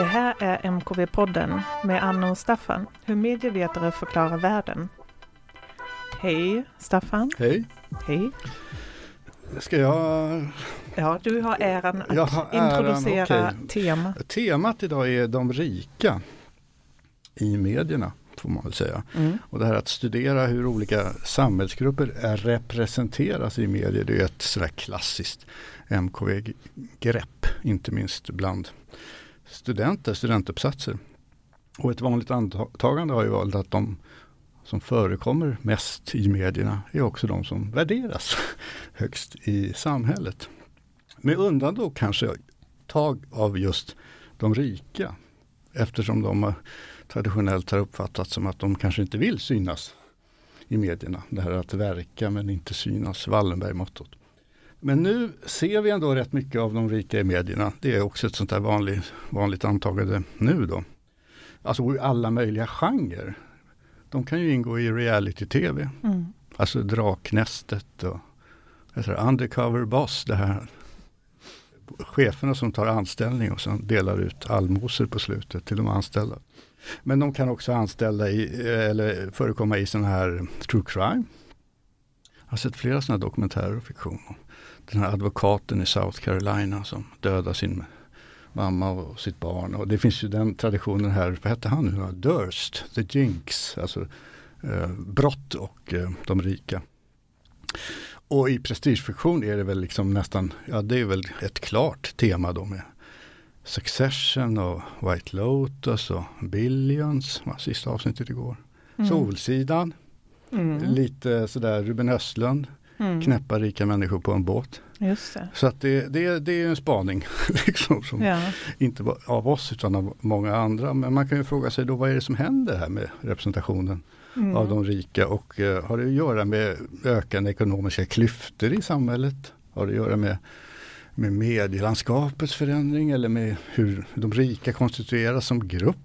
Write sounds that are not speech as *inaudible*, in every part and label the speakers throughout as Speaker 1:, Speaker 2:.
Speaker 1: Det här är MKV-podden med Anna och Staffan, hur medievetare förklarar världen. Hej Staffan.
Speaker 2: Hej.
Speaker 1: Hej.
Speaker 2: Ska jag...
Speaker 1: Ja, du har äran att
Speaker 2: har äran,
Speaker 1: introducera
Speaker 2: okej.
Speaker 1: temat.
Speaker 2: Temat idag är de rika i medierna, får man väl säga.
Speaker 1: Mm.
Speaker 2: Och det här att studera hur olika samhällsgrupper är representeras i medier, det är ett sådär klassiskt MKV-grepp, inte minst bland studenter, studentuppsatser. Och ett vanligt antagande har ju varit att de som förekommer mest i medierna är också de som värderas *laughs* högst i samhället. Med undantag kanske tag av just de rika. Eftersom de traditionellt har uppfattats som att de kanske inte vill synas i medierna. Det här att verka men inte synas, Wallenberg-mottot. Men nu ser vi ändå rätt mycket av de rika i medierna. Det är också ett sånt där vanligt, vanligt antagande nu då. Alltså i alla möjliga genrer. De kan ju ingå i reality-tv.
Speaker 1: Mm.
Speaker 2: Alltså Draknästet och heter det, Undercover Boss. Det här cheferna som tar anställning och sen delar ut allmosor på slutet till de anställda. Men de kan också anställa i, eller förekomma i sån här true crime. Jag har sett flera sådana dokumentärer och fiktion. Den här advokaten i South Carolina som dödar sin mamma och sitt barn. Och det finns ju den traditionen här, vad hette han nu? Durst, The Jinx, alltså eh, brott och eh, de rika. Och i prestigefiktion är det väl liksom nästan, ja det är väl ett klart tema då med Succession och White Lotus och Billions, var sista avsnittet igår.
Speaker 1: Mm.
Speaker 2: Solsidan,
Speaker 1: Mm.
Speaker 2: lite sådär Ruben Östlund,
Speaker 1: Mm.
Speaker 2: knäppa rika människor på en båt. Så att det, det, det är en spaning, *laughs* liksom, som
Speaker 1: Ja.
Speaker 2: inte av oss utan av många andra. Men man kan ju fråga sig då vad är det som händer här med representationen
Speaker 1: Mm.
Speaker 2: av de rika och eh, har det att göra med ökande ekonomiska klyftor i samhället? Har det att göra med, med medielandskapets förändring eller med hur de rika konstitueras som grupp?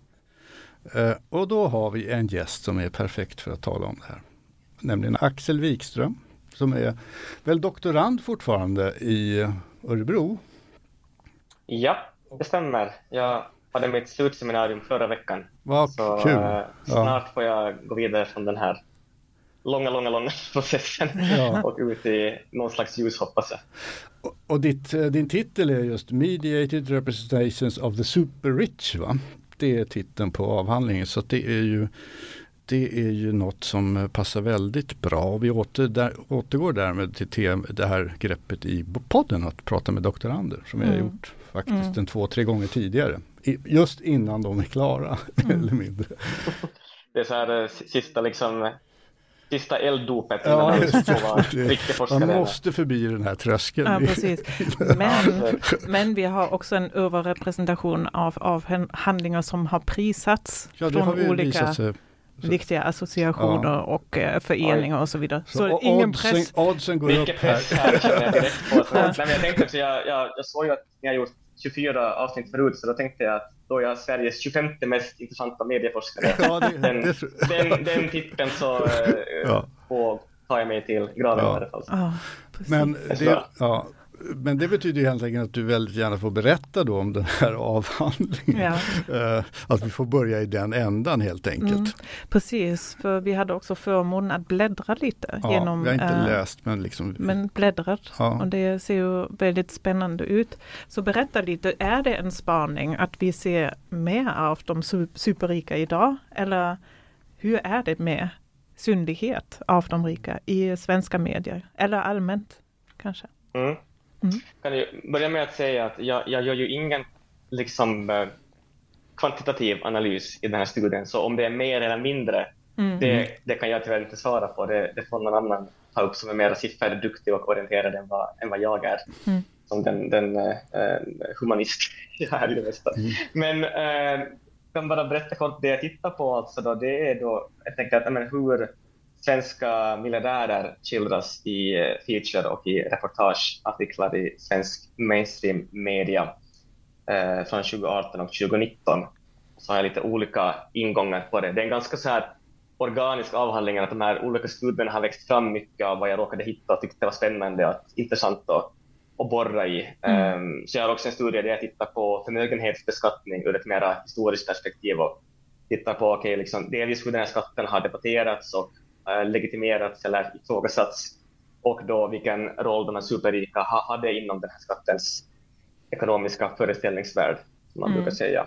Speaker 2: Eh, och då har vi en gäst som är perfekt för att tala om det här. Nämligen Axel Wikström som är väl doktorand fortfarande i Örebro.
Speaker 3: Ja, det stämmer. Jag hade mitt slutseminarium förra veckan.
Speaker 2: Vad
Speaker 3: Så
Speaker 2: kul!
Speaker 3: eh, snart får jag gå vidare från den här långa, långa, långa *laughs* processen
Speaker 2: Ja.
Speaker 3: och ut i någon slags ljus hoppas jag.
Speaker 2: Och- Och ditt, eh, din titel är just Mediated Representations of the Super Rich. Va? Det är titeln på avhandlingen. Så det är ju det är ju något som eh, passar väldigt bra. Vi åter, där, återgår därmed till tem, det här greppet i podden att prata med doktorander som vi har
Speaker 1: Mm.
Speaker 2: gjort faktiskt
Speaker 1: Mm.
Speaker 2: en två, tre gånger tidigare. I, just innan de är klara, *laughs*
Speaker 1: Mm.
Speaker 2: eller mindre.
Speaker 3: Det är så här eh, sista liksom Sista elddopet
Speaker 2: Ja,
Speaker 3: innan man
Speaker 2: måste förbi den här tröskeln.
Speaker 1: Ja, *laughs* precis. Men, men vi har också en överrepresentation av, av handlingar som har prisats
Speaker 2: ja, det
Speaker 1: från
Speaker 2: har vi
Speaker 1: olika
Speaker 2: visat sig.
Speaker 1: Viktiga associationer och eh, föreningar och så vidare. Så,
Speaker 2: Så,
Speaker 1: ingen
Speaker 2: oddsen,
Speaker 1: press.
Speaker 2: oddsen går
Speaker 3: Mycket
Speaker 2: upp här.
Speaker 3: press här jag direkt på. Så, *laughs*
Speaker 1: Ja.
Speaker 3: men jag tänkte också, jag, jag, jag såg ju att ni har gjort 24 avsnitt förut, så då tänkte jag att då är jag Sveriges 25 mest intressanta medieforskare.
Speaker 2: Ja, det,
Speaker 3: Den,
Speaker 2: det,
Speaker 3: den, den titeln så eh,
Speaker 2: Ja.
Speaker 3: får tar jag mig till graven
Speaker 2: Ja.
Speaker 3: i alla fall.
Speaker 1: Ja, precis.
Speaker 2: Men det, ja, men det betyder ju egentligen att du väldigt gärna får berätta då om den här *laughs* avhandlingen.
Speaker 1: ja.
Speaker 2: Eh, att vi får börja i den ändan helt enkelt.
Speaker 1: Mm, precis, för vi hade också förmånen att bläddra lite
Speaker 2: Ja,
Speaker 1: genom
Speaker 2: jag har inte
Speaker 1: eh,
Speaker 2: läst men liksom.
Speaker 1: men bläddrat
Speaker 2: Ja.
Speaker 1: och det ser ju väldigt spännande ut. Så berätta lite, är det en spaning att vi ser mer av de su- superrika idag? Eller hur är det med synlighet av de rika i svenska medier? Eller allmänt kanske?
Speaker 3: Mm.
Speaker 1: Mm.
Speaker 3: Kan ju börja med att säga att jag, jag gör ju ingen liksom, eh, kvantitativ analys i den här studien, så om det är mer eller mindre,
Speaker 1: Mm.
Speaker 3: det, det kan jag tyvärr inte svara på. Det, det får någon annan ta upp som är mer sifferduktig och orienterad än vad, än vad jag är.
Speaker 1: Mm.
Speaker 3: Som den, den eh, eh, humanist *laughs* jag är i det mesta.
Speaker 2: Mm.
Speaker 3: Men eh, jag kan bara berätta kort det jag tittar på. Alltså då, det är då, jag tänker att, men hur svenska miljardärer skildras i eh, feature och i reportageartiklar i svensk mainstream media eh, från 2018 och 2019. Så har jag lite olika ingångar på det. Det är en ganska så här organisk avhandling, att de här olika studierna har växt fram mycket av vad jag råkade hitta och tyckte var spännande och intressant att och borra i. Mm. Um, så jag har också en studie där jag tittar på förmögenhetsbeskattning ur ett mer historiskt perspektiv och tittar på, okay, liksom, delvis hur den här skatten har debatterats och legitimerats eller ifrågasatts och då vilken roll de här superrika ha, hade inom den här skattens ekonomiska föreställningsvärld, som man mm. brukar säga.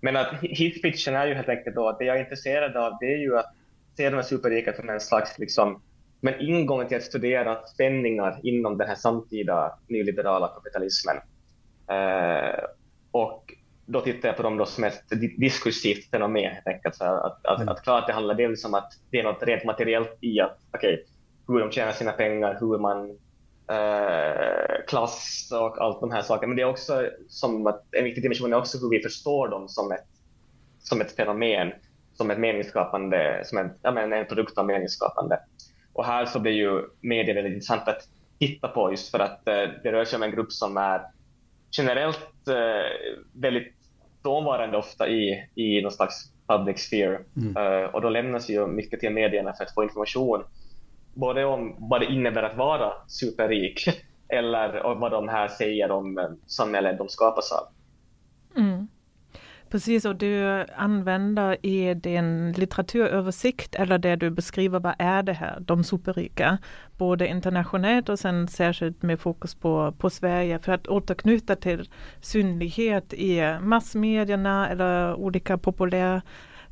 Speaker 3: Men att hitpitchen är ju helt enkelt då att det jag är intresserad av det är ju att se de här superrika som en slags liksom, men ingången till att studera spänningar inom den här samtida nyliberala kapitalismen. Eh, och då tittar jag på dem då som ett diskursivt fenomen helt enkelt. Så att, att, mm. att klart det handlar dels om att det är något rent materiellt i att okay, hur de tjänar sina pengar, hur man eh, klass och allt de här sakerna. Men det är också som att en viktig dimension är också hur vi förstår dem som ett, som ett fenomen, som ett meningsskapande, som en, ja, men en produkt av meningsskapande. Och här så blir ju media väldigt intressant att titta på just för att eh, det rör sig om en grupp som är generellt eh, väldigt frånvarande ofta i, i någon slags public sphere. Mm. Uh, och då lämnas ju mycket till medierna för att få information både om vad det innebär att vara superrik *laughs* eller vad de här säger om eh, samhället de skapas av.
Speaker 1: Precis, och du använder i din litteraturöversikt eller det du beskriver, vad är det här, de superrika, både internationellt och sen särskilt med fokus på, på Sverige för att återknyta till synlighet i massmedierna eller olika populära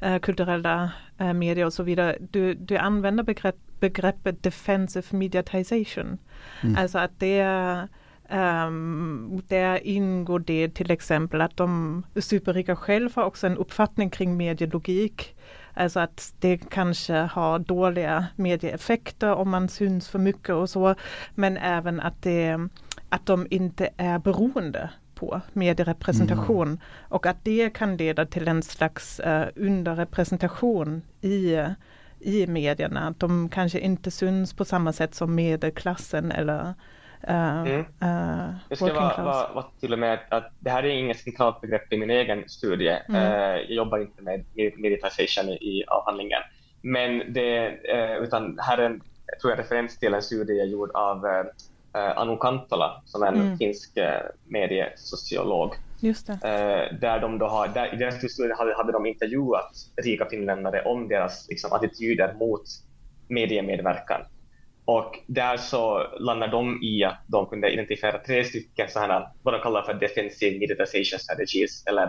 Speaker 1: eh, kulturella eh, medier och så vidare. Du, du använder begrepp, begreppet defensive mediatization. Mm. Alltså att det Um, där ingår det till exempel att de superrika själva har också en uppfattning kring medielogik. Alltså att det kanske har dåliga medieeffekter om man syns för mycket och så. Men även att, det, att de inte är beroende på medierepresentation mm. och att det kan leda till en slags uh, underrepresentation i i medierna. Att de kanske inte syns på samma sätt som medelklassen eller mm.
Speaker 3: uh, jag ska vara, vara, vara, till och med att det här är inget centralt begrepp i min egen studie. Mm. Uh, jag jobbar inte med meditation i, avhandlingen. Men det, utan här är en tror jag, referens till en studie gjord av Anu Kantola som är en mm. finsk mediesociolog.
Speaker 1: Just
Speaker 3: det. där de då har, där, I deras studie hade, hade de intervjuat rika finländare om deras liksom, attityder mot mediemedverkan. Och där så landar de i att de kunde identifiera tre stycken sådana, vad de kallar för defensive meditation strategies eller,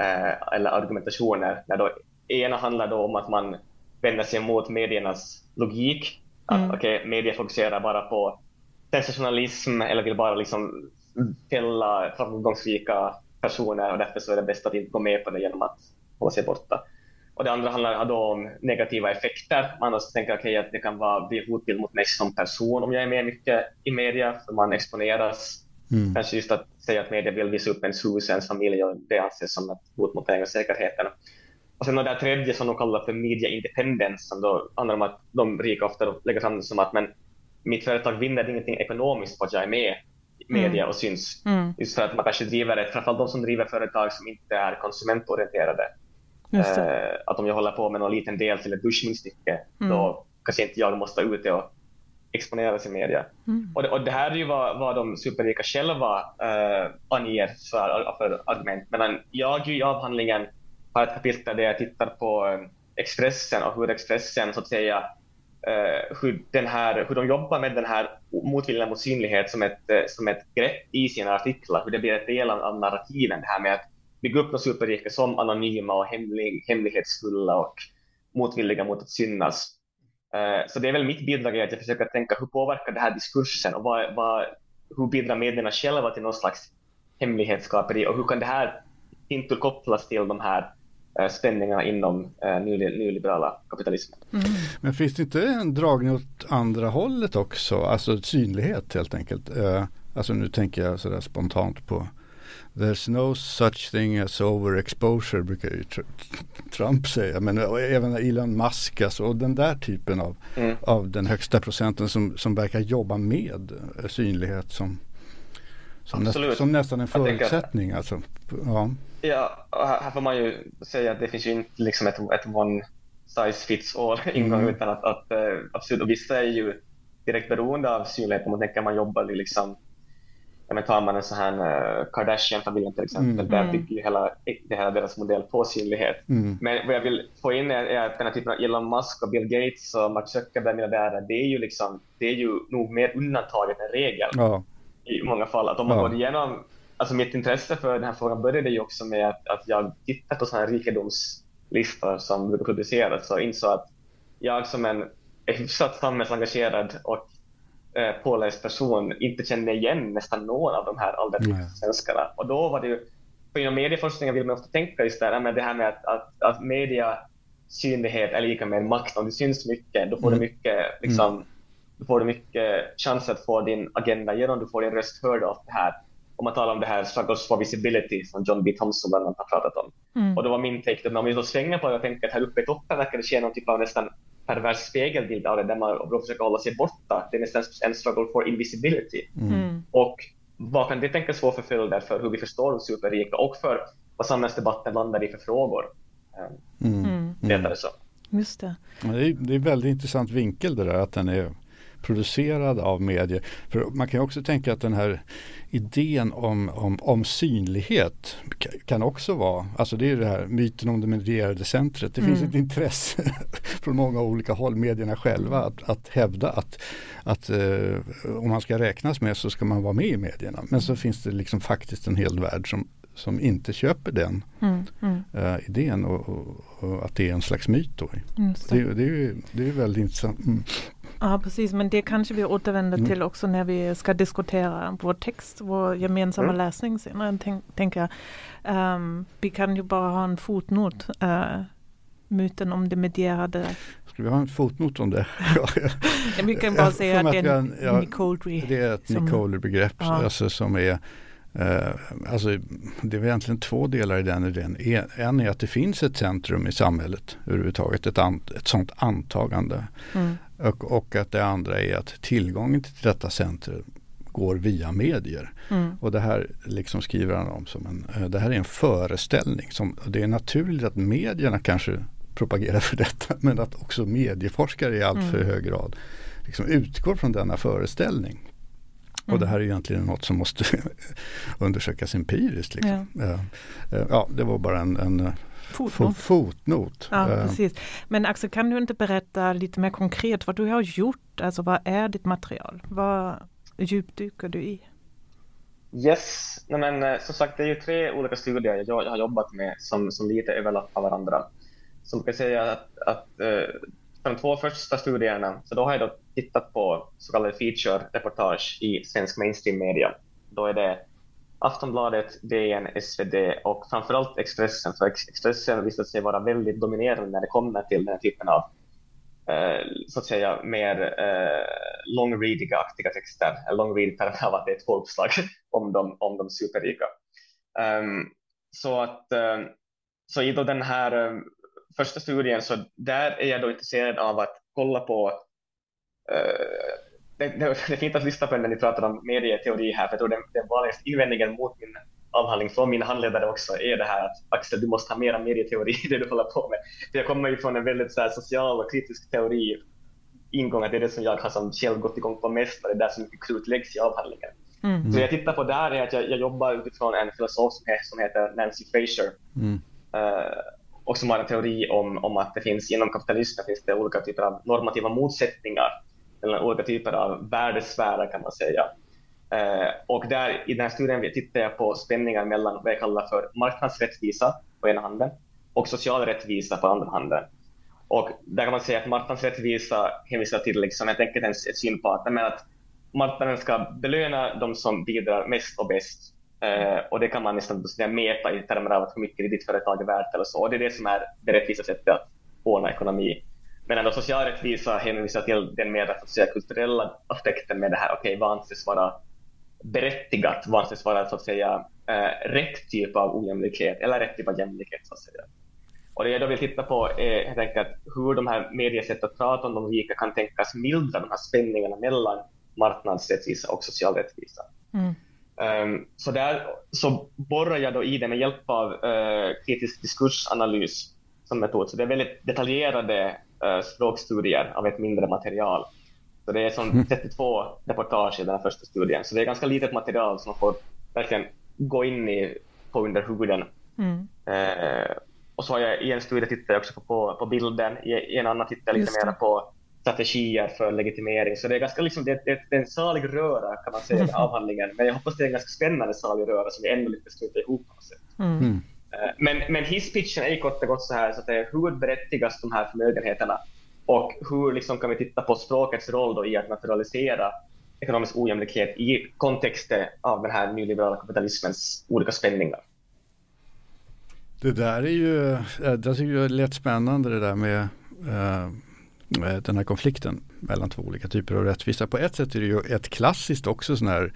Speaker 3: eh, eller argumentationer. Där då, ena handlar då om att man vänder sig mot mediernas logik. Att mm. okay, media fokuserar bara på sensationalism eller vill bara liksom fälla framgångsrika personer och därför så är det bäst att inte gå med på det genom att hålla sig borta. Och det andra handlar då om negativa effekter. Man måste tänka okay, att det kan vara, bli hotbild mot mig som person om jag är med mycket i media, för man exponeras. Mm. Kanske just att säga att media vill visa upp ens hus, ens familj, och det anses som ett hot mot den säkerheten. Och sen det tredje som de kallar för media independence, som då handlar om att de rika ofta lägger fram det som att men mitt företag vinner ingenting ekonomiskt på att jag är med i media mm. och syns. Mm. Just för att man kanske driver ett, framförallt de som driver företag som inte är konsumentorienterade, att om jag håller på med någon liten del till ett duschmunstycke, mm. då kanske inte jag måste ut och exponera sig i media. Mm. Och, det, och det här är ju vad, vad de superrika själva eh, anger för, för argument. Medan jag i avhandlingen har ett kapitel där jag tittar på eh, Expressen och hur Expressen så att säga eh, hur, den här, hur de jobbar med den här motviljan mot synlighet som ett, eh, som ett grepp i sina artiklar, hur det blir en del av narrativen, det här med att bygga upp de superrika som anonyma och hemlig, hemlighetsfulla och motvilliga mot att synas. Uh, så det är väl mitt bidrag att jag försöker tänka hur påverkar det här diskursen och vad, vad, hur bidrar medierna själva till någon slags hemlighetsskaperi och hur kan det här inte kopplas till de här uh, spänningarna inom uh, nyliberala kapitalismen. Mm.
Speaker 2: Men finns det inte en dragning åt andra hållet också, alltså synlighet helt enkelt? Alltså nu tänker jag sådär spontant på There's no such thing as overexposure brukar ju Trump säga. Men även Elon Musk alltså, och den där typen av, mm. av den högsta procenten som, som verkar jobba med eh, synlighet som, som, näst, som nästan en förutsättning. Alltså.
Speaker 3: Ja. ja, här får man ju säga att det finns ju inte liksom ett, ett one size fits all *laughs* ingång mm. utan att, att, att, att vissa är ju direkt beroende av synlighet. Om man tänker man jobbar liksom men tar man en sån här uh, Kardashian-familjen till exempel, mm. där bygger ju hela, det hela deras modell på synlighet. Mm. Men vad jag vill få in är, är att den här typen av Elon Musk och Bill Gates och Mark Zuckerberg, miljardärer, det är ju liksom, det är ju nog mer undantaget än regel ja. i många fall. Att om man ja. går igenom, alltså mitt intresse för den här frågan började ju också med att, att jag tittade på sådana här rikedomslistor som brukar produceras och insåg att jag som en hyfsat samhällsengagerad och eh, påläst person inte kände igen nästan någon av de här allra svenskarna. Och då var det ju, för inom medieforskningen vill man ofta tänka just där, med det här med att, att, att media synlighet är lika med makt. Om det syns mycket, då får mm. du mycket liksom, mm. då får du mycket chans att få din agenda igenom, du får din röst hörd av det här. Om man talar om det här struggles for visibility som John B. Thompson bland annat har pratat om. Mm. Och då var min take, om vi då svänger på det och tänker att här uppe i toppen verkar det ske någon typ av nästan pervers spegelbild av det där man försöker hålla sig borta. Det är nästan en struggle for invisibility. Mm. mm. Och vad kan det tänkas få för följder för hur vi förstår de superrika och för vad samhällsdebatten landar i för frågor?
Speaker 1: Mm. Mm.
Speaker 3: Det så.
Speaker 1: Just det.
Speaker 2: Det är, det är väldigt intressant vinkel det där att den är producerad av medier. För man kan också tänka att den här idén om, om, om synlighet kan också vara, alltså det är det här myten om det medierade centret. Det mm. finns ett intresse *laughs* från många olika håll, medierna själva, att, att hävda att, att eh, om man ska räknas med så ska man vara med i medierna. Men så finns det liksom faktiskt en hel värld som, som inte köper den mm, mm. Uh, idén och, och, och, att det är en slags myt. Då. Det, det, är det är väldigt intressant.
Speaker 1: Ja, precis. Men det kanske vi återvänder mm. till också när vi ska diskutera vår text, vår gemensamma mm. läsning senare. Tänk, tänker jag. Um, vi kan ju bara ha en fotnot. Uh, myten om det medierade.
Speaker 2: Ska vi ha en fotnot om det? *laughs*
Speaker 1: vi kan bara säga att det är en ja, Nicolery.
Speaker 2: Det är ett Nicolery-begrepp ja. alltså, som är alltså, det är egentligen två delar i den idén. En är att det finns ett centrum i samhället överhuvudtaget, ett, an, ett sådant antagande. Mm. Och, och, att det andra är att tillgången till detta centrum går via medier. Mm. Och det här liksom skriver han om som en, uh, det här är en föreställning. Som, det är naturligt att medierna kanske propagerar för *laughs* detta men att också medieforskare i allt för mm. hög grad liksom utgår från denna föreställning. Och det mm. här är egentligen något som måste *laughs* undersökas empiriskt. Liksom. Ja. ja. det var bara en, en fotnot. fotnot.
Speaker 1: Ja, uh. precis. Men Axel, kan du inte berätta lite mer konkret vad du har gjort? Alltså vad är ditt material? Vad djupdyker du i?
Speaker 3: Yes, Nej, men, eh, som sagt det är ju tre olika studier jag, jag har jobbat med som, som lite överlappar varandra. Så man kan säga att, att de två första studierna, så då har jag då tittat på så kallade feature-reportage i svensk mainstream media. Då är det Aftonbladet, DN, SvD och framförallt Expressen. För Expressen visat sig vara väldigt dominerande när det kommer till den här typen av eh, så att säga mer eh, long-readiga-aktiga texter. Long-read per av att det är två uppslag om de, om de superrika. Um, så att um, så i då den här um, första studien så där är jag då intresserad av att kolla på uh, det, det, det är fint att lyssna på när ni pratar om medieteori här, för jag tror den, den vanligaste invändningen mot min avhandling från mina handledare också är det här att Axel, du måste ha mera medieteori i det du håller på med. För jag kommer ju från en väldigt så här, social och kritisk teori ingång, att det är det som jag har som själv gått igång på mest, och det är där som mycket krut läggs i avhandlingen. Mm. Så jag tittar på där är att jag, jag jobbar utifrån en filosof som heter, som heter Nancy Fraser. Mm. Uh, och som har en teori om, om att det finns inom kapitalismen finns det olika typer av normativa motsättningar eller olika typer av värdesfärer kan man säga. Eh, och där, i den här studien tittar jag på spänningar mellan vad jag kallar för marknadsrättvisa på ena handen och social rättvisa på andra handen. Och där kan man säga att marknadsrättvisa hänvisar till liksom, helt enkelt en, ett syn på att, att marknaden ska belöna de som bidrar mest och bäst. Eh, och det kan man nästan mäta i termer av hur mycket ditt företag är värt eller så. Och det är det som är det rättvisa sättet att ordna ekonomi. Medan social rättvisa hänvisar till den mer att kulturella aspekten med det här. Okej, okay, vad anses vara berättigat? Vad anses vara så att säga eh, rätt typ av ojämlikhet eller rätt typ av jämlikhet? Så att säga. Och det jag då vill titta på är helt enkelt hur de här mediesätt att prata om de rika kan tänkas mildra de här spänningarna mellan marknadsrättvisa och social rättvisa. Mm. Um, så där så borrar jag då i det med hjälp av uh, kritisk diskursanalys som metod. Så det är väldigt detaljerade uh, språkstudier av ett mindre material. Så det är som 32 mm. reportage i den här första studien. Så det är ganska litet material som man får verkligen gå in i på under huden. Mm. Eh, och så har jag i en studie tittat jag också på, på, på bilden, i, i en annan tittar jag lite mer på strategier för legitimering. Så det är ganska liksom, det, det, det är en salig röra kan man säga med *laughs* avhandlingen. Men jag hoppas det är en ganska spännande salig röra som vi ändå lyckas knyta ihop på något sätt. Mm. mm. Eh, men, men hisspitchen är kort och gott så här, så att det är hur berättigas de här förmögenheterna och hur liksom kan vi titta på språkets roll då i att naturalisera ekonomisk ojämlikhet i kontexten av den här nyliberala kapitalismens olika spänningar.
Speaker 2: Det där är ju, eh, det tycker jag lät spännande det där med uh den här konflikten mellan två olika typer av rättvisa. På ett sätt är det ju ett klassiskt också sån här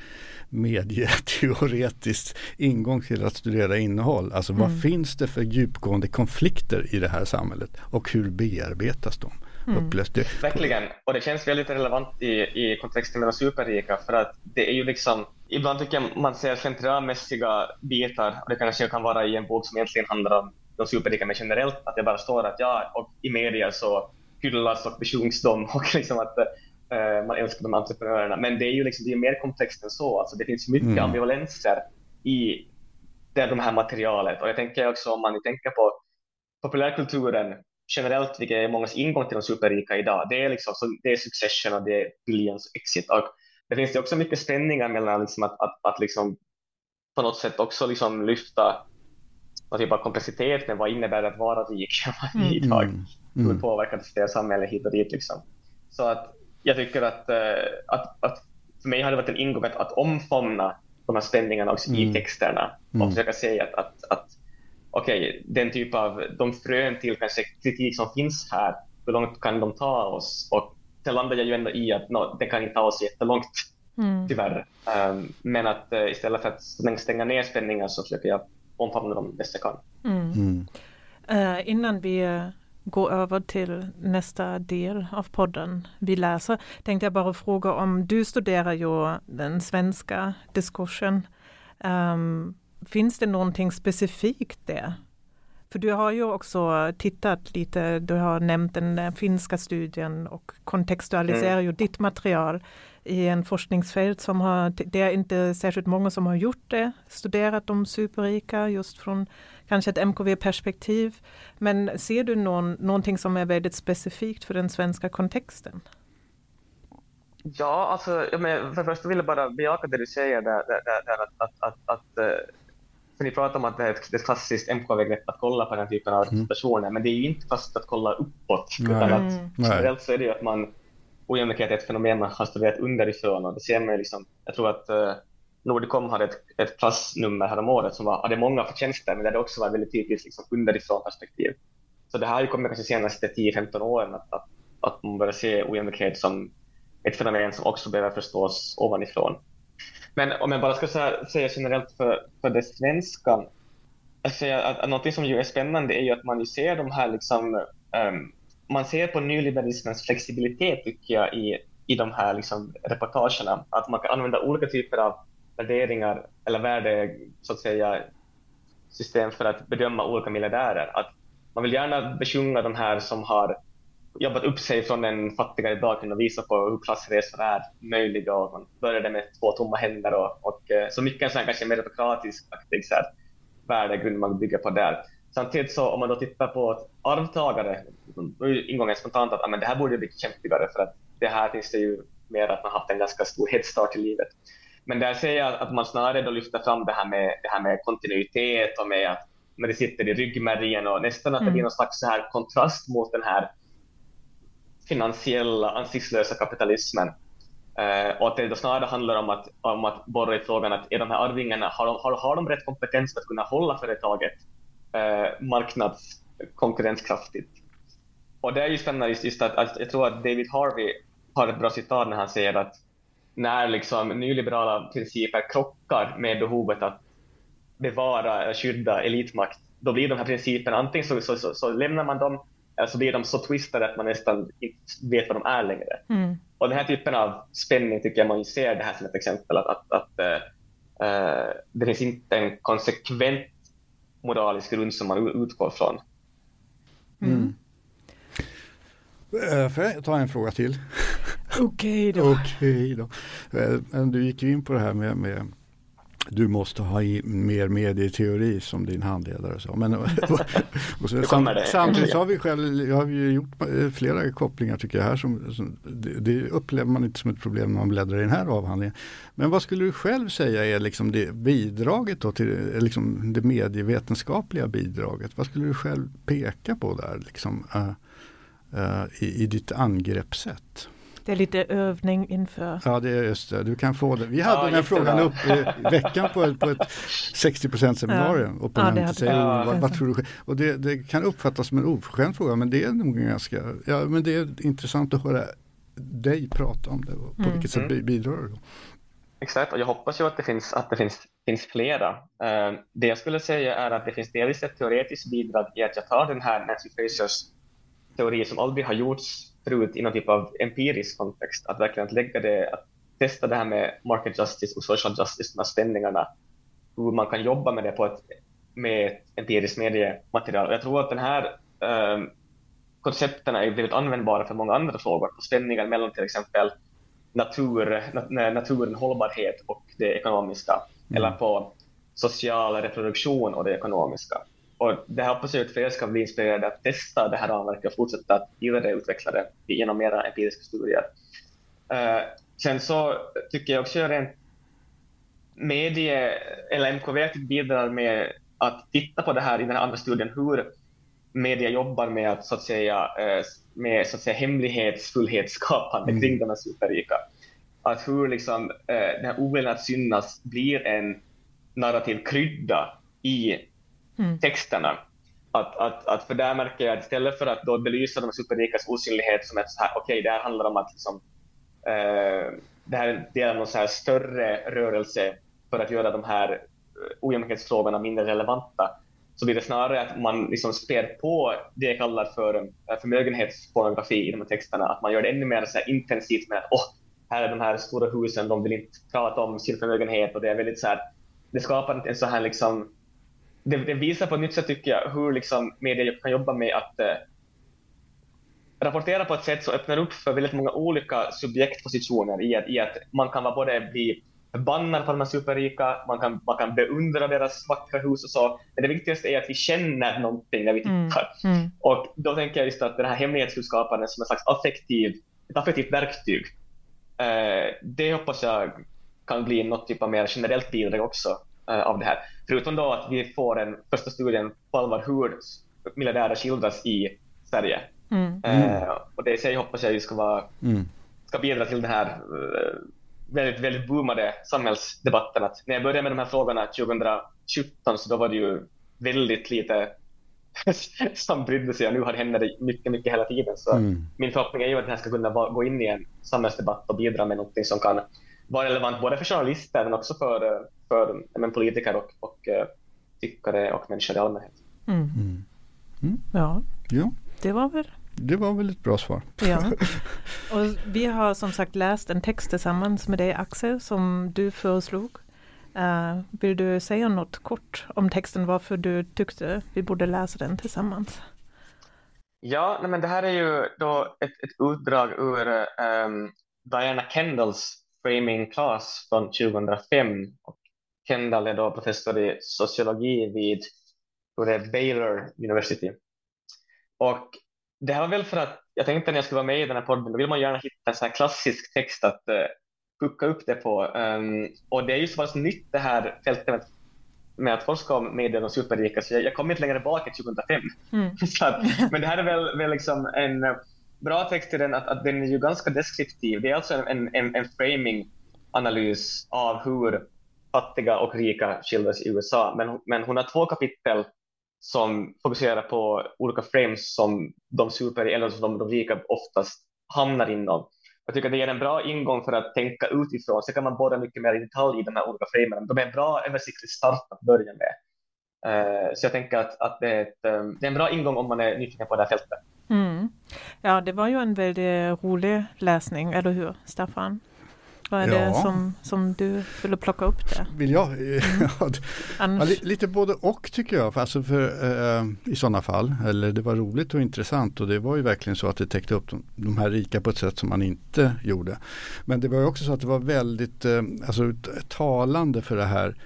Speaker 2: medieteoretiskt ingång till att studera innehåll. Alltså mm. vad finns det för djupgående konflikter i det här samhället och hur bearbetas de? Mm.
Speaker 3: Verkligen, och det känns väldigt relevant i, i kontexten med de superrika för att det är ju liksom Ibland tycker jag man ser slentrianmässiga bitar och det kanske kan vara i en bok som egentligen handlar om de superrika men generellt att det bara står att ja, och i media så hyllas och besjungs de *laughs* och liksom att uh, man älskar de entreprenörerna. Men det är ju liksom, det är mer komplext än så. Alltså, det finns mycket mm. ambivalenser i det, de här materialet. Och jag tänker också om man tänker på populärkulturen generellt, vilket är mångas ingång till de superrika idag, det är, liksom, så det är succession och det är billions exit. Och det finns det också mycket spänningar mellan liksom att, att, att liksom på något sätt också liksom lyfta någon typ av komplexitet med vad innebär det att vara rik *laughs* mm. idag. Mm. Hur mm. påverkar det samhället hit och dit. Liksom. Så att jag tycker att, uh, att, att för mig har det varit en ingång att, att omfamna de här spänningarna också mm. i texterna och mm. försöka säga att, att, att okej, okay, den typ av de frön till kanske kritik som finns här, hur långt kan de ta oss? Och sen landar jag ju ändå i att no, den kan inte ta oss jättelångt, mm. tyvärr. Um, men att uh, istället för att stänga ner spänningar så försöker jag omfamna dem bäst jag kan.
Speaker 1: Mm. Uh, innan vi gå över till nästa del av podden vi läser tänkte jag bara fråga om du studerar ju den svenska diskursen. Um, finns det någonting specifikt där? För du har ju också tittat lite, du har nämnt den finska studien och kontextualiserar mm. ju ditt material i en forskningsfält som har, det är inte särskilt många som har gjort det, studerat de superrika just från kanske ett MKV-perspektiv. Men ser du någon, någonting som är väldigt specifikt för den svenska kontexten?
Speaker 3: Ja, alltså, jag men, för det första vill jag bara bejaka det du säger där, där, där att, att, att, att eh, för ni pratar om att det är ett, klassiskt MKV-grepp att kolla på den typen av representationer, mm. men det är ju inte fast att kolla uppåt, Nej. utan att mm. generellt så är det ju att man ojämlikhet är ett fenomen man har studerat underifrån och det ser man liksom, jag tror att eh, Nordicom hade ett, ett klassnummer häromåret som var, hade många förtjänster, men där det också var väldigt typiskt liksom, underifrån perspektiv. Så det här har ju kommit kanske senaste 10-15 åren, att, att, att man börjar se ojämlikhet som ett fenomen som också behöver förstås ovanifrån. Men om jag bara ska säga, säga generellt för, för det svenska, alltså jag att, att, att något som ju är spännande är ju att man ju ser de här liksom, um, man ser på nyliberalismens flexibilitet tycker jag i, i de här liksom, reportagerna, att man kan använda olika typer av värderingar eller värde, så att säga, system för att bedöma olika miljardärer. Att man vill gärna besjunga de här som har jobbat upp sig från en fattigare bakgrund och visa på hur klassresor är möjliga och man började med två tomma händer och, och eh, så mycket en sån här kanske meritokratisk aktig så här, värdegrund man bygger på där. Samtidigt så om man då tittar på arvtagare, då är ingången spontant att men det här borde bli kämpigare för att det här finns det ju mer att man haft en ganska stor headstart i livet. Men där ser jag att man snarare då lyfter fram det här med, det här med kontinuitet och med att när det sitter i ryggmärgen och nästan att det blir mm. någon slags så här kontrast mot den här finansiella ansiktslösa kapitalismen. Uh, och att det då snarare handlar om att, om att borra i frågan att är de här arvingarna, har de, har, har de rätt kompetens för att kunna hålla företaget uh, marknadskonkurrenskraftigt? Och det är ju spännande just, just att, att, jag tror att David Harvey har ett bra citat när han säger att när liksom nyliberala principer krockar med behovet att bevara, skydda elitmakt, då blir de här principerna antingen så, så, så, så lämnar man dem eller så blir de så twistade att man nästan inte vet vad de är längre. Mm. Och den här typen av spänning tycker jag man ser det här som ett exempel, att, att, att uh, det finns inte en konsekvent moralisk grund som man utgår från.
Speaker 2: Mm. Mm. Får jag ta en fråga till?
Speaker 1: Okej då. *laughs*
Speaker 2: Okej då. Eh, Men du gick ju in på det här med, med du måste ha i mer medieteori som din handledare sa. Men, *laughs* och så, sam, samtidigt så har vi själv, jag har ju gjort eh, flera kopplingar tycker jag här. Som, som, det, det upplever man inte som ett problem när man bläddrar i den här avhandlingen. Men vad skulle du själv säga är liksom det bidraget då till eh, liksom det medievetenskapliga bidraget? Vad skulle du själv peka på där liksom, eh, eh, i, i ditt angreppssätt?
Speaker 1: Det är lite övning inför.
Speaker 2: Ja, det är just det. Du kan få det. Vi hade
Speaker 3: Ja,
Speaker 2: den här frågan upp i veckan på ett, på ett 60 seminarium.
Speaker 1: Ja.
Speaker 2: Opponenter
Speaker 1: Ja,
Speaker 2: säger, "Oh, vad, vad tror du? själv?" Och det, det kan uppfattas som en oförskämd fråga, men det är nog ganska, ja men det är intressant att höra dig prata om det och på
Speaker 1: Mm.
Speaker 2: vilket sätt
Speaker 3: Mm.
Speaker 2: bi- bidrar du?
Speaker 3: Exakt, och jag hoppas ju att det finns, att det finns, finns flera. Eh, det jag skulle säga är att det finns delvis ett teoretiskt bidrag i att jag tar den här Nancy Frasers teori som aldrig har gjorts förut i någon typ av empirisk kontext, att verkligen att lägga det, att testa det här med market justice och social justice, de här spänningarna, hur man kan jobba med det på ett, med ett empiriskt mediematerial. Jag tror att den här eh, koncepterna är blivit användbara för många andra frågor, på spänningar mellan till exempel natur, nat naturen, hållbarhet och det ekonomiska,
Speaker 2: Mm.
Speaker 3: eller på social reproduktion och det ekonomiska. Och det här hoppas jag att fler ska bli inspirerade att testa det här ramverket och fortsätta att vidareutveckla det genom mera empiriska studier. Uh, sen så tycker jag också rent medie, eller MKV bidrar med att titta på det här i den här andra studien, hur media jobbar med att så att säga, eh, med så att säga hemlighetsfullhetsskapande
Speaker 2: Mm.
Speaker 3: kring de här superrika. Att hur liksom eh, den här oviljan att synas blir en narrativ krydda i
Speaker 1: Mm.
Speaker 3: texterna. Att, att, att för där märker jag att istället för att då belysa de superrikas osynlighet som ett så här, okej, det här handlar om att liksom, eh, det här är en del av någon så här större rörelse för att göra de här eh, ojämlikhetsfrågorna mindre relevanta, så blir det snarare att man liksom spär på det jag kallar för eh, förmögenhetspornografi i de här texterna, att man gör det ännu mer så här intensivt med att oh, här är de här stora husen, de vill inte prata om sin förmögenhet och det är väldigt så här, det skapar en så här liksom det, det visar på ett nytt sätt tycker jag hur liksom media kan jobba med att eh, rapportera på ett sätt som öppnar upp för väldigt många olika subjektpositioner i att, i att man kan vara både bli förbannad på de här superrika, man kan, man kan beundra deras vackra hus och så, men det viktigaste är att vi känner någonting när vi
Speaker 1: Mm.
Speaker 3: tittar.
Speaker 1: Mm.
Speaker 3: Och då tänker jag just att den här hemlighetsfullskapandet som en slags affektiv, ett affektivt verktyg, eh, det hoppas jag kan bli något typ av mer generellt bidrag också eh, av det här. Förutom då att vi får en första studien på allvar hur miljardärer skildras i Sverige.
Speaker 1: Mm.
Speaker 3: Eh, och det i sig hoppas jag ska, vara,
Speaker 2: Mm.
Speaker 3: ska bidra till den här eh, väldigt, väldigt boomade samhällsdebatten. Att när jag började med de här frågorna 2017 så då var det ju väldigt lite *laughs* som brydde sig och nu har det händer det mycket, mycket hela tiden. Så
Speaker 2: Mm.
Speaker 3: min förhoppning är ju att det här ska kunna va- gå in i en samhällsdebatt och bidra med något som kan vara relevant både för journalister men också för, eh, för men, politiker och, och eh, tyckare och människor i allmänhet.
Speaker 1: Mm.
Speaker 2: Mm.
Speaker 1: Ja,
Speaker 2: Ja,
Speaker 1: det var väl
Speaker 2: det var väl ett bra svar.
Speaker 1: Ja. *laughs* Och vi har som sagt läst en text tillsammans med dig Axel som du föreslog. Eh, vill du säga något kort om texten varför du tyckte vi borde läsa den tillsammans?
Speaker 3: Ja, nej, men det här är ju då ett, ett utdrag ur ehm, Diana Kendalls framing class från 2005. Och Kendall är då professor i sociologi vid Baylor University. Och det här var väl för att jag tänkte när jag skulle vara med i den här podden, då vill man gärna hitta en sån här klassisk text att uh, hooka upp det på. Ehm, och det är ju så pass nytt det här fältet med, med att forska om medien och superrika, så jag, jag kom inte längre bak än 2005.
Speaker 1: Mm. *laughs*
Speaker 3: Att, men det här är väl, väl liksom en eh, bra text i den att, att den är ju ganska deskriptiv. Det är alltså en, en, en framing-analys av hur fattiga och rika skildras i USA. Men, men hon har två kapitel som fokuserar på olika frames som de super eller som de, de rika oftast hamnar inom. Jag tycker det ger en bra ingång för att tänka utifrån. Sen kan man borra mycket mer i detalj i de här olika framerna. De är en bra översiktlig start att börja med. Uh, så jag tänker att, att det, är ett, um, det är en bra ingång om man är nyfiken på det här fältet.
Speaker 1: Mm. Ja, det var ju en väldigt rolig läsning, eller hur Staffan? Vad är ja. det som, som du ville plocka upp där?
Speaker 2: Vill jag? Mm. *laughs* ja, lite både och tycker jag. Alltså för, eh, I sådana fall. Eller det var roligt och intressant och det var ju verkligen så att det täckte upp de, de här rika på ett sätt som man inte gjorde. Men det var också så att det var väldigt eh, alltså, talande för det här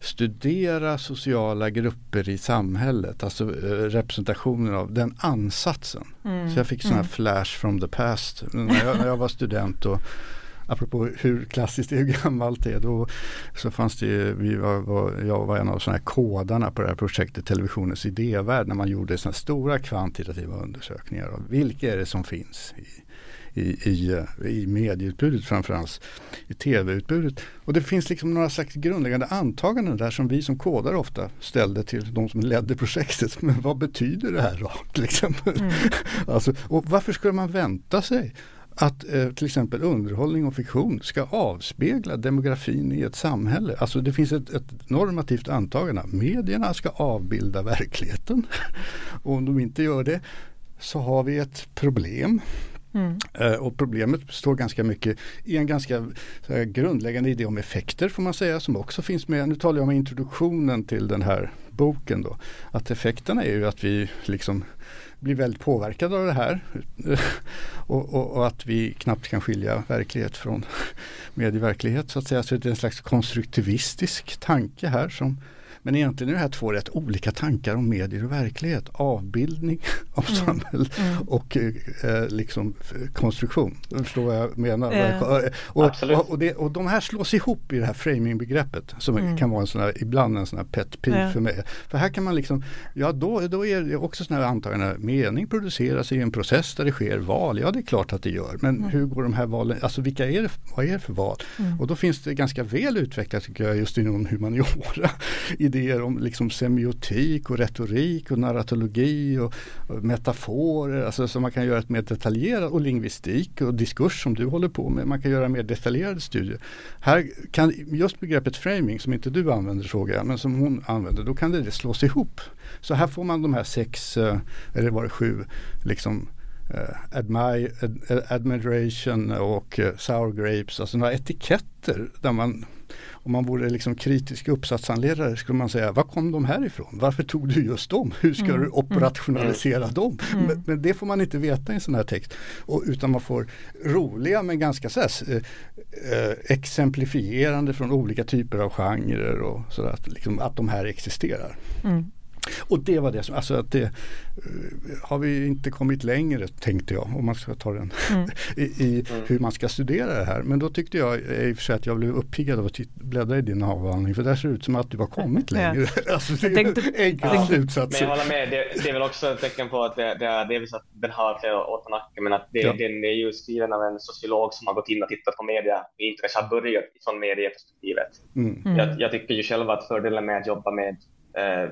Speaker 2: studera sociala grupper i samhället, alltså eh, representationen av den ansatsen. Mm. Så jag fick sådana mm. flash from the past när jag, när jag var student och apropå hur klassiskt det är hur gammalt det är. Då så fanns det ju, vi var, var, jag var en av sådana här kodarna på det här projektet Televisionens idévärld när man gjorde sådana stora kvantitativa undersökningar av vilka är det som finns i, i, i, i medieutbudet framförallt i tv-utbudet. Och det finns liksom några slags grundläggande antaganden där som vi som kodare ofta ställde till de som ledde projektet. Men vad betyder det här då? Exempel? Mm. *laughs* alltså, och varför skulle man vänta sig att eh, till exempel underhållning och fiktion ska avspegla demografin i ett samhälle. Alltså det finns ett, ett normativt antagande. Medierna ska avbilda verkligheten. *laughs* och om de inte gör det så har vi ett problem. Mm. Uh, och problemet består ganska mycket i en ganska här, grundläggande idé om effekter får man säga som också finns med. Nu talar jag om introduktionen till den här boken då. Att effekterna är ju att vi liksom blir väldigt påverkade av det här. *laughs* och, och, och, att vi knappt kan skilja verklighet från *laughs* medieverklighet så att säga. Så det är en slags konstruktivistisk tanke här som men egentligen är det här två rätt olika tankar om medier och verklighet. Avbildning av mm. samhälle mm. och eh, liksom konstruktion. Du förstår vad jag menar? Eh, och, och, och, det, och de här slås ihop i det här framingbegreppet som mm. kan vara en sån här, ibland en sån här pet peeve ja. för mig. För här kan man liksom, ja då, då är det också sådana här antaganden. Mening produceras i en process där det sker val. Ja det är klart att det gör. Men mm. hur går de här valen, alltså vilka är det, vad är det för val? Mm. Och då finns det ganska väl utvecklat tycker jag just inom humaniora *laughs* idéer om liksom semiotik och retorik och narratologi och, och metaforer. Alltså så man kan göra ett mer detaljerat och lingvistik och diskurs som du håller på med. Man kan göra mer detaljerade studier. Här kan just begreppet framing som inte du använder frågar jag men som hon använder. Då kan det slås ihop. Så här får man de här sex, eh, eller var det sju, liksom admire, ad, admiration och uh, sour grapes, alltså några etiketter där man om man vore liksom kritisk uppsatshandledare skulle man säga, var kom de här ifrån? Varför tog du just dem? Hur ska mm. du operationalisera mm. dem? Mm. Men, men, det får man inte veta i en sån här text. Och, utan man får roliga men ganska så här, eh, eh, exemplifierande från olika typer av genrer och så att, liksom, att de här existerar. Och det var det som, alltså att det uh, har vi inte kommit längre tänkte jag om man ska ta den mm. *laughs* i, i mm. hur man ska studera det här. Men då tyckte jag i och för sig att jag blev uppiggad av att bläddra i din avhandling för där ser det ut som att du har kommit *laughs* längre. Ja. *laughs* alltså, det är tänkte, enkla ja. slutsatser.
Speaker 3: Men jag håller med, det, det, är väl också ett tecken på att det, det är delvis att den har flera på nacken men att det, ja. den är ju skriven av en sociolog som har gått in och tittat på media och inte kanske har börjat från medieperspektivet. Mm. Mm. Jag, jag tycker ju själv att fördelen med att jobba med eh,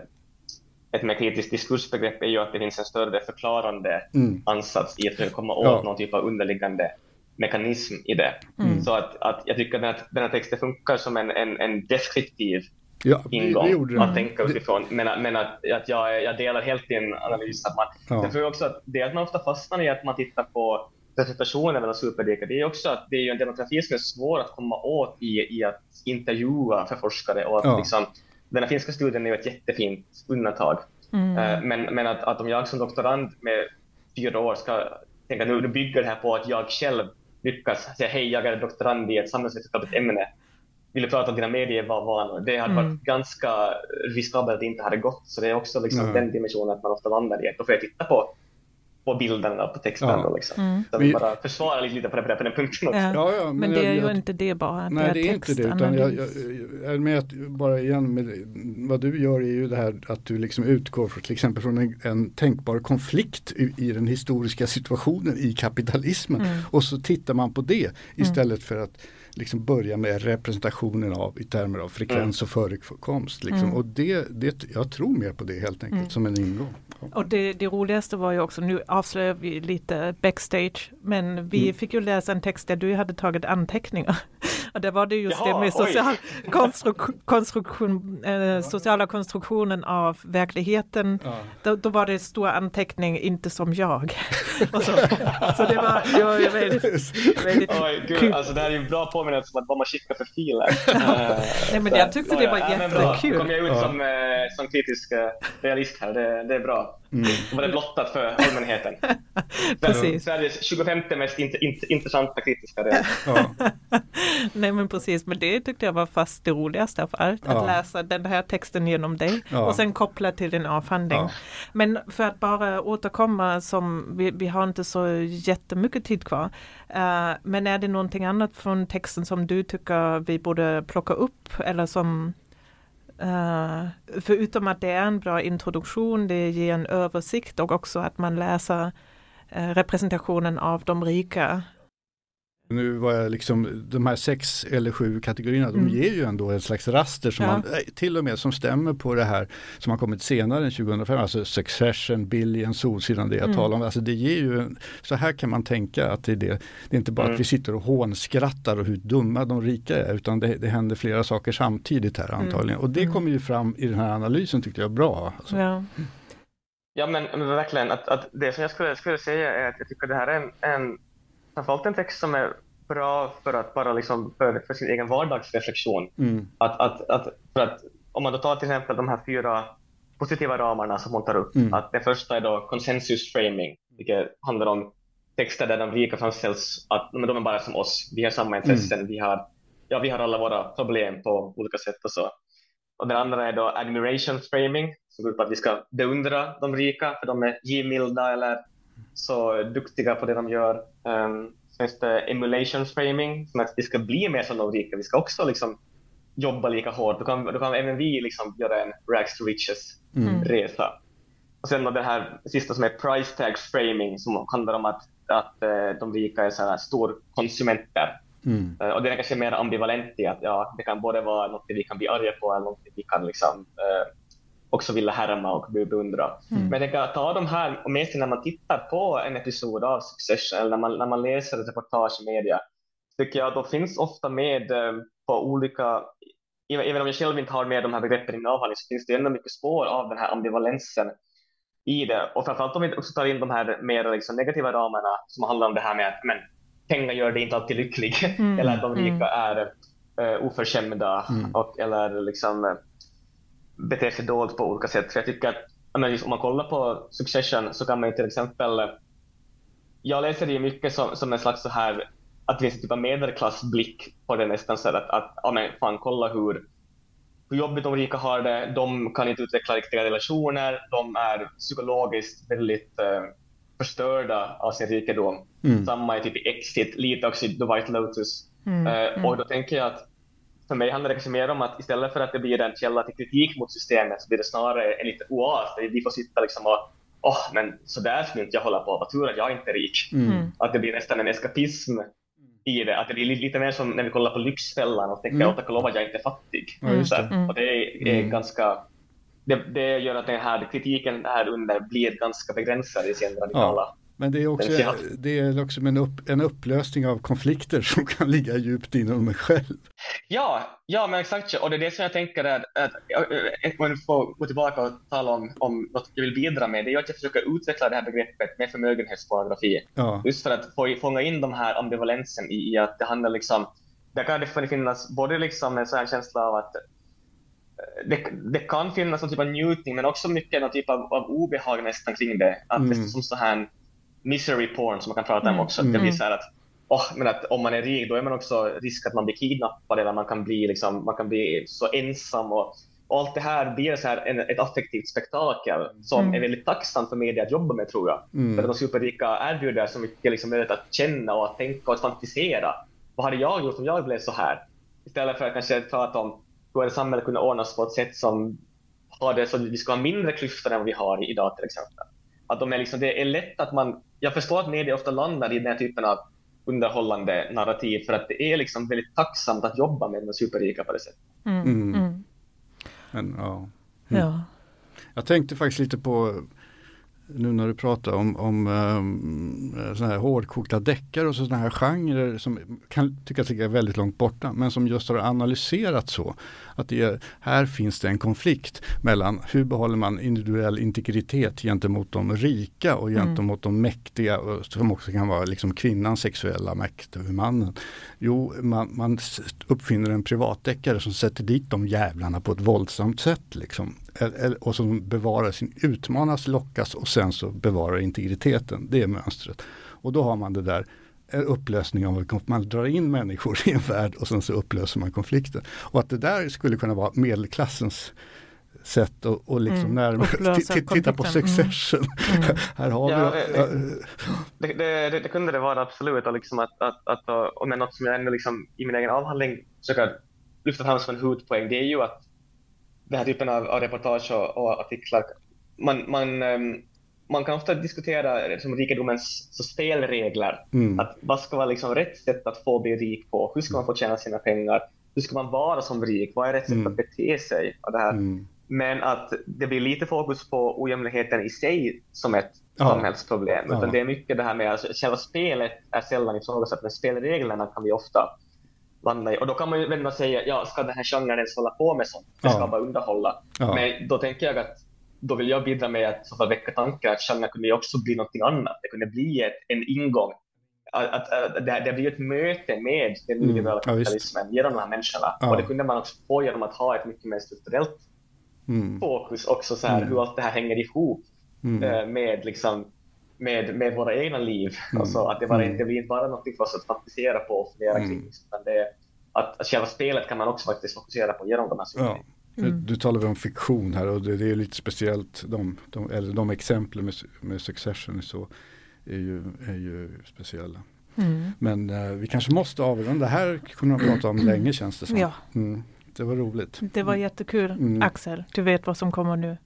Speaker 3: ett mer kritiskt diskursbegrepp är ju att det finns en större förklarande mm. ansats i att försöka komma åt ja. någon typ av underliggande mekanism i det. Mm. Så att, att jag tycker att den här texten funkar som en, en, en deskriptiv ja, ingång det, det att tänka utifrån. Men, men att, att jag, jag delar helt din analys. Att man, ja. Jag tror också att det att man ofta fastnar i att man tittar på presentationen mellan superdikar, det är också att det är ju en demografi som är svår att komma åt i, i att intervjua för forskare och att ja. liksom, den här finska studien är ju ett jättefint undantag. Mm. Eh, men, men att, att om jag som doktorand med fyra år ska tänka nu, nu bygger det här på att jag själv lyckas säga hej, jag är doktorand i ett samhällsvetenskapligt ämne. Vill du prata om dina medievanor? Det hade mm. varit ganska riskabelt att det inte hade gått. Så det är också liksom mm. den dimensionen att man ofta vandrar i. Då får jag titta på på bilderna på texten. Ja. Då, liksom. mm. Så vi bara försvara lite på, det, på den punkten också. Ja.
Speaker 1: Ja, men, men, det är jag, ju inte det bara.
Speaker 2: Nej, det är, är inte det. Utan jag, jag, jag, med att bara igen, med, vad du gör är ju det här att du liksom utgår för, till exempel från en, en tänkbar konflikt i, i, den historiska situationen i kapitalismen. Mm. Och så tittar man på det mm. istället för att liksom börja med representationen av i termer av frekvens mm. och förekomst. Liksom. Mm. Och det, det, jag tror mer på det helt enkelt mm. som en ingång.
Speaker 1: Och det, det, roligaste var ju också, nu avslöjar vi lite backstage, men vi mm. fick ju läsa en text där du hade tagit anteckningar. Och det var det just Jaha, det med social *laughs* konstruk konstruktion, eh, sociala konstruktionen av verkligheten. Ja. Då, då, var det stor anteckning, inte som jag. *laughs* så,
Speaker 3: så det var, det var väldigt, väldigt Oj, gud, alltså Det här är ju bra påminnelse om vad man skickar för filer. *laughs*
Speaker 1: Nej, men jag tyckte det var jättekul.
Speaker 3: Då kom jag ut som, eh, som kritisk eh, realist här, det, det är bra. Mm. Var det blottat för *laughs* allmänheten. precis. Sveriges 25 mest int int intressanta kritiska realist. Ja. *laughs*
Speaker 1: Nej men precis, men det tyckte jag var fast det roligaste av allt. Att ja. läsa den här texten genom dig ja. och sen koppla till din avhandling. Men för att bara återkomma som vi, vi har inte så jättemycket tid kvar. Uh, men är det någonting annat från texten som du tycker vi borde plocka upp eller som Eh, uh, förutom att det är en bra introduktion, det ger en översikt och också att man läser uh, representationen av de rika
Speaker 2: nu var jag liksom, de här sex eller sju kategorierna, mm. de ger ju ändå ett slags raster som ja. man, eh, till och med som stämmer på det här som har kommit senare än 2005, alltså Succession, Billion, Solsidan, det jag mm. talar om. Alltså det ger ju, så här kan man tänka att det är det. Det är inte bara mm. att vi sitter och hånskrattar och hur dumma de rika är, utan det, det händer flera saker samtidigt här mm. antagligen. Och det mm. kommer ju fram i den här analysen tyckte jag bra. Alltså.
Speaker 3: Ja. Ja men, men verkligen, att, att det som jag skulle, skulle säga är att jag tycker det här är en, en framförallt en text som är bra för att bara liksom för, för sin egen vardagsreflektion. Mm. Att, att, att, för att, om man då tar till exempel de här fyra positiva ramarna som hon tar upp, mm. att det första är då consensus framing, vilket handlar om texter där de rika framställs att men de är bara som oss, vi har samma intressen, mm. vi, har, ja, vi har alla våra problem på olika sätt och så. Och den andra är då admiration framing, som går ut på att vi ska beundra de rika för de är givmilda eller så duktiga på det de gör. Um, finns det emulation framing, som att vi ska bli mer som de rika. Vi ska också liksom jobba lika hårt. Då kan, då kan även vi liksom göra en rags to riches mm. resa. Och sen det här sista som är price tags framing som handlar om att, att uh, de rika är så här storkonsumenter. Mm. Uh, och det är kanske mer ambivalent i att ja, det kan både vara något vi kan bli arga på eller något vi kan liksom, uh, också vilja härma och beundra. Mm. Men jag tänker att ta de här och med sig när man tittar på en episod av Succession eller när man, när man läser ett reportage i media, tycker jag då finns ofta med eh, på olika, även om jag själv inte har med de här begreppen i min avhandling, så finns det ändå mycket spår av den här ambivalensen i det. Och framförallt om vi också tar in de här mer liksom negativa ramarna som handlar om det här med att men, pengar gör det inte alltid lycklig, mm. *laughs* eller att de rika mm. är uh, oförskämda mm. och, eller liksom beter sig dåligt på olika sätt. För jag tycker att om man kollar på Succession så kan man ju till exempel, jag läser det mycket som, som en slags så här, att det finns en typ av medelklassblick på det nästan så att, att ja men fan kolla hur, hur jobbigt de rika har det, de kan inte utveckla riktiga relationer, de är psykologiskt väldigt eh, förstörda av sin rikedom. Mm. Samma är typ i Exit, lite också i The White Lotus. Mm. Uh, och då tänker jag att för mig handlar det kanske mer om att istället för att det blir en källa till kritik mot systemet så blir det snarare en liten oas där vi får sitta liksom och åh, oh, men så där skulle inte jag hålla på, vad tur att jag inte är rik. Mm. mm. Att det blir nästan en eskapism i det, att det blir lite mer som när vi kollar på Lyxfällan och tänker mm. tack och lov att jag inte är fattig. Mm. Så, och det är, är mm. ganska det, det, gör att den här kritiken här under blir ganska begränsad i sin radikala ja.
Speaker 2: Men det är också, det är också en, upp, en upplösning av konflikter som kan ligga djupt inom mig själv.
Speaker 3: Ja, ja men exakt. Och det är det som jag tänker är att, om jag får gå tillbaka och tala om, om något jag vill bidra med, det är att jag försöker utveckla det här begreppet med förmögenhetspornografi. Ja. Just för att få, fånga in de här ambivalensen i, i att det handlar liksom, där kan det finnas både liksom en sån känsla av att eh, det, det, kan finnas någon typ av njutning men också mycket någon typ av, av obehag nästan kring det. Att mm. det är som så här misery porn som man kan prata om mm. också. Mm. Det blir så att, oh, men att om man är rik då är man också risk att man blir kidnappad eller man kan bli, liksom, man kan bli så ensam. Och, och allt det här blir så här en, ett affektivt spektakel som mm. är väldigt tacksamt för media att jobba med tror jag. Mm. För att de superrika erbjuder så mycket liksom, möjlighet att känna och att tänka och att fantisera. Vad hade jag gjort om jag blev så här? Istället för att kanske prata om hur ett samhälle kunde ordnas på ett sätt som har det så att vi ska ha mindre klyftor än vad vi har idag till exempel. Att de är liksom, det är lätt att man jag förstår att media ofta landar i den här typen av underhållande narrativ för att det är liksom väldigt tacksamt att jobba med de superrika på det sättet. Mm. Mm.
Speaker 2: mm. Men, ja. Mm. ja. Jag tänkte faktiskt lite på nu när du pratar om, om um, såna här hårdkokta deckare och sådana här genrer som kan tyckas ligga väldigt långt borta men som just har analyserat så att det är, här finns det en konflikt mellan hur behåller man individuell integritet gentemot de rika och mm. gentemot mm. de mäktiga som också kan vara liksom kvinnans sexuella makt över mannen. Jo, man, man uppfinner en privatdeckare som sätter dit de jävlarna på ett våldsamt sätt. Liksom och som bevarar sin, utmanas, lockas och sen så bevarar integriteten. Det är mönstret. Och då har man det där upplösning av, man drar in människor i en värld och sen så upplöser man konflikten. Och att det där skulle kunna vara medelklassens sätt att och liksom mm, närmare, titta på Succession. Mm. Mm. *laughs* Här har ja, vi...
Speaker 3: Det, det, det, det, kunde det vara absolut, och, liksom att, att, att, och men något som jag ändå liksom, i min egen avhandling försöker lyfta fram som en huvudpoäng, det är ju att den här typen av, av reportage och, och, artiklar, man, man, um, man kan ofta diskutera liksom, rikedomens så spelregler. Mm. Att vad ska vara liksom, rätt sätt att få bli rik på? Hur ska man få tjäna sina pengar? Hur ska man vara som rik? Vad är rätt sätt mm. att bete sig? Och det här. Mm. Men att det blir lite fokus på ojämlikheten i sig som ett ja. samhällsproblem. Utan ja. det är mycket det här med att alltså, själva spelet är sällan ifrågasatt, men spelreglerna kan vi ofta landa i. Och då kan man ju vända och säga, ja, ska den här genren ens hålla på med sånt? Det ska ja. bara underhålla. Ja. Men då tänker jag att då vill jag bidra med att så fall väcka tankar att genren kunde ju också bli något annat. Det kunde bli ett, en ingång. Att, att, att det, det blir ett möte med den mm. liberala kapitalismen ja, genom de här människorna. Ja. Och det kunde man också få genom att ha ett mycket mer strukturellt mm. fokus också, så här, mm. hur allt det här hänger ihop mm. Eh, med liksom med, med våra egna liv. Mm. Alltså att det, bara, mm. det blir inte bara något för oss att fantisera på och fundera mm. kring. Utan det, att, att själva spelet kan man också faktiskt fokusera på genom de här
Speaker 2: sakerna. Ja. Mm. Du talar om fiktion här och det, det är lite speciellt. De, de, eller de exemplen med, med Succession så är ju, är ju speciella. Mm. Men eh, vi kanske måste avrunda. Det här kunde man prata om länge känns det som. Ja. Mm. Det var roligt.
Speaker 1: Det var jättekul. Mm. Axel, du vet vad som kommer nu.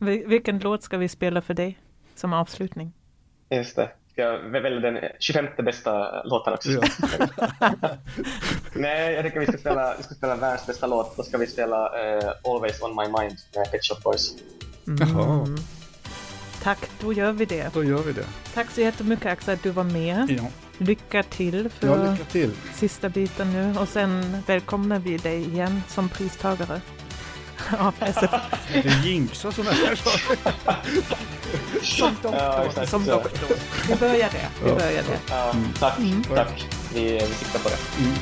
Speaker 1: *laughs* Vilken låt ska vi spela för dig? Som avslutning.
Speaker 3: Just det. Ska jag välja den 25 bästa låten också? Ja. *laughs* Nej, jag tycker vi ska spela, vi ska spela världens bästa låt. Då ska vi spela uh, Always On My Mind med Pet Shop Boys.
Speaker 1: Mm. Tack, då gör vi det.
Speaker 2: Då gör vi det.
Speaker 1: Tack så jättemycket Axel att du var med. Ja. Lycka till för
Speaker 2: ja, lycka till.
Speaker 1: sista biten nu och sen välkomnar vi dig igen som pristagare
Speaker 2: av SF. Du jinxar sådana här saker.
Speaker 1: som doktor. Ja, som doktor. Vi börjar det. Vi börjar det.
Speaker 3: Ja, tack. Mm. tack. Vi, vi siktar på det. Mm.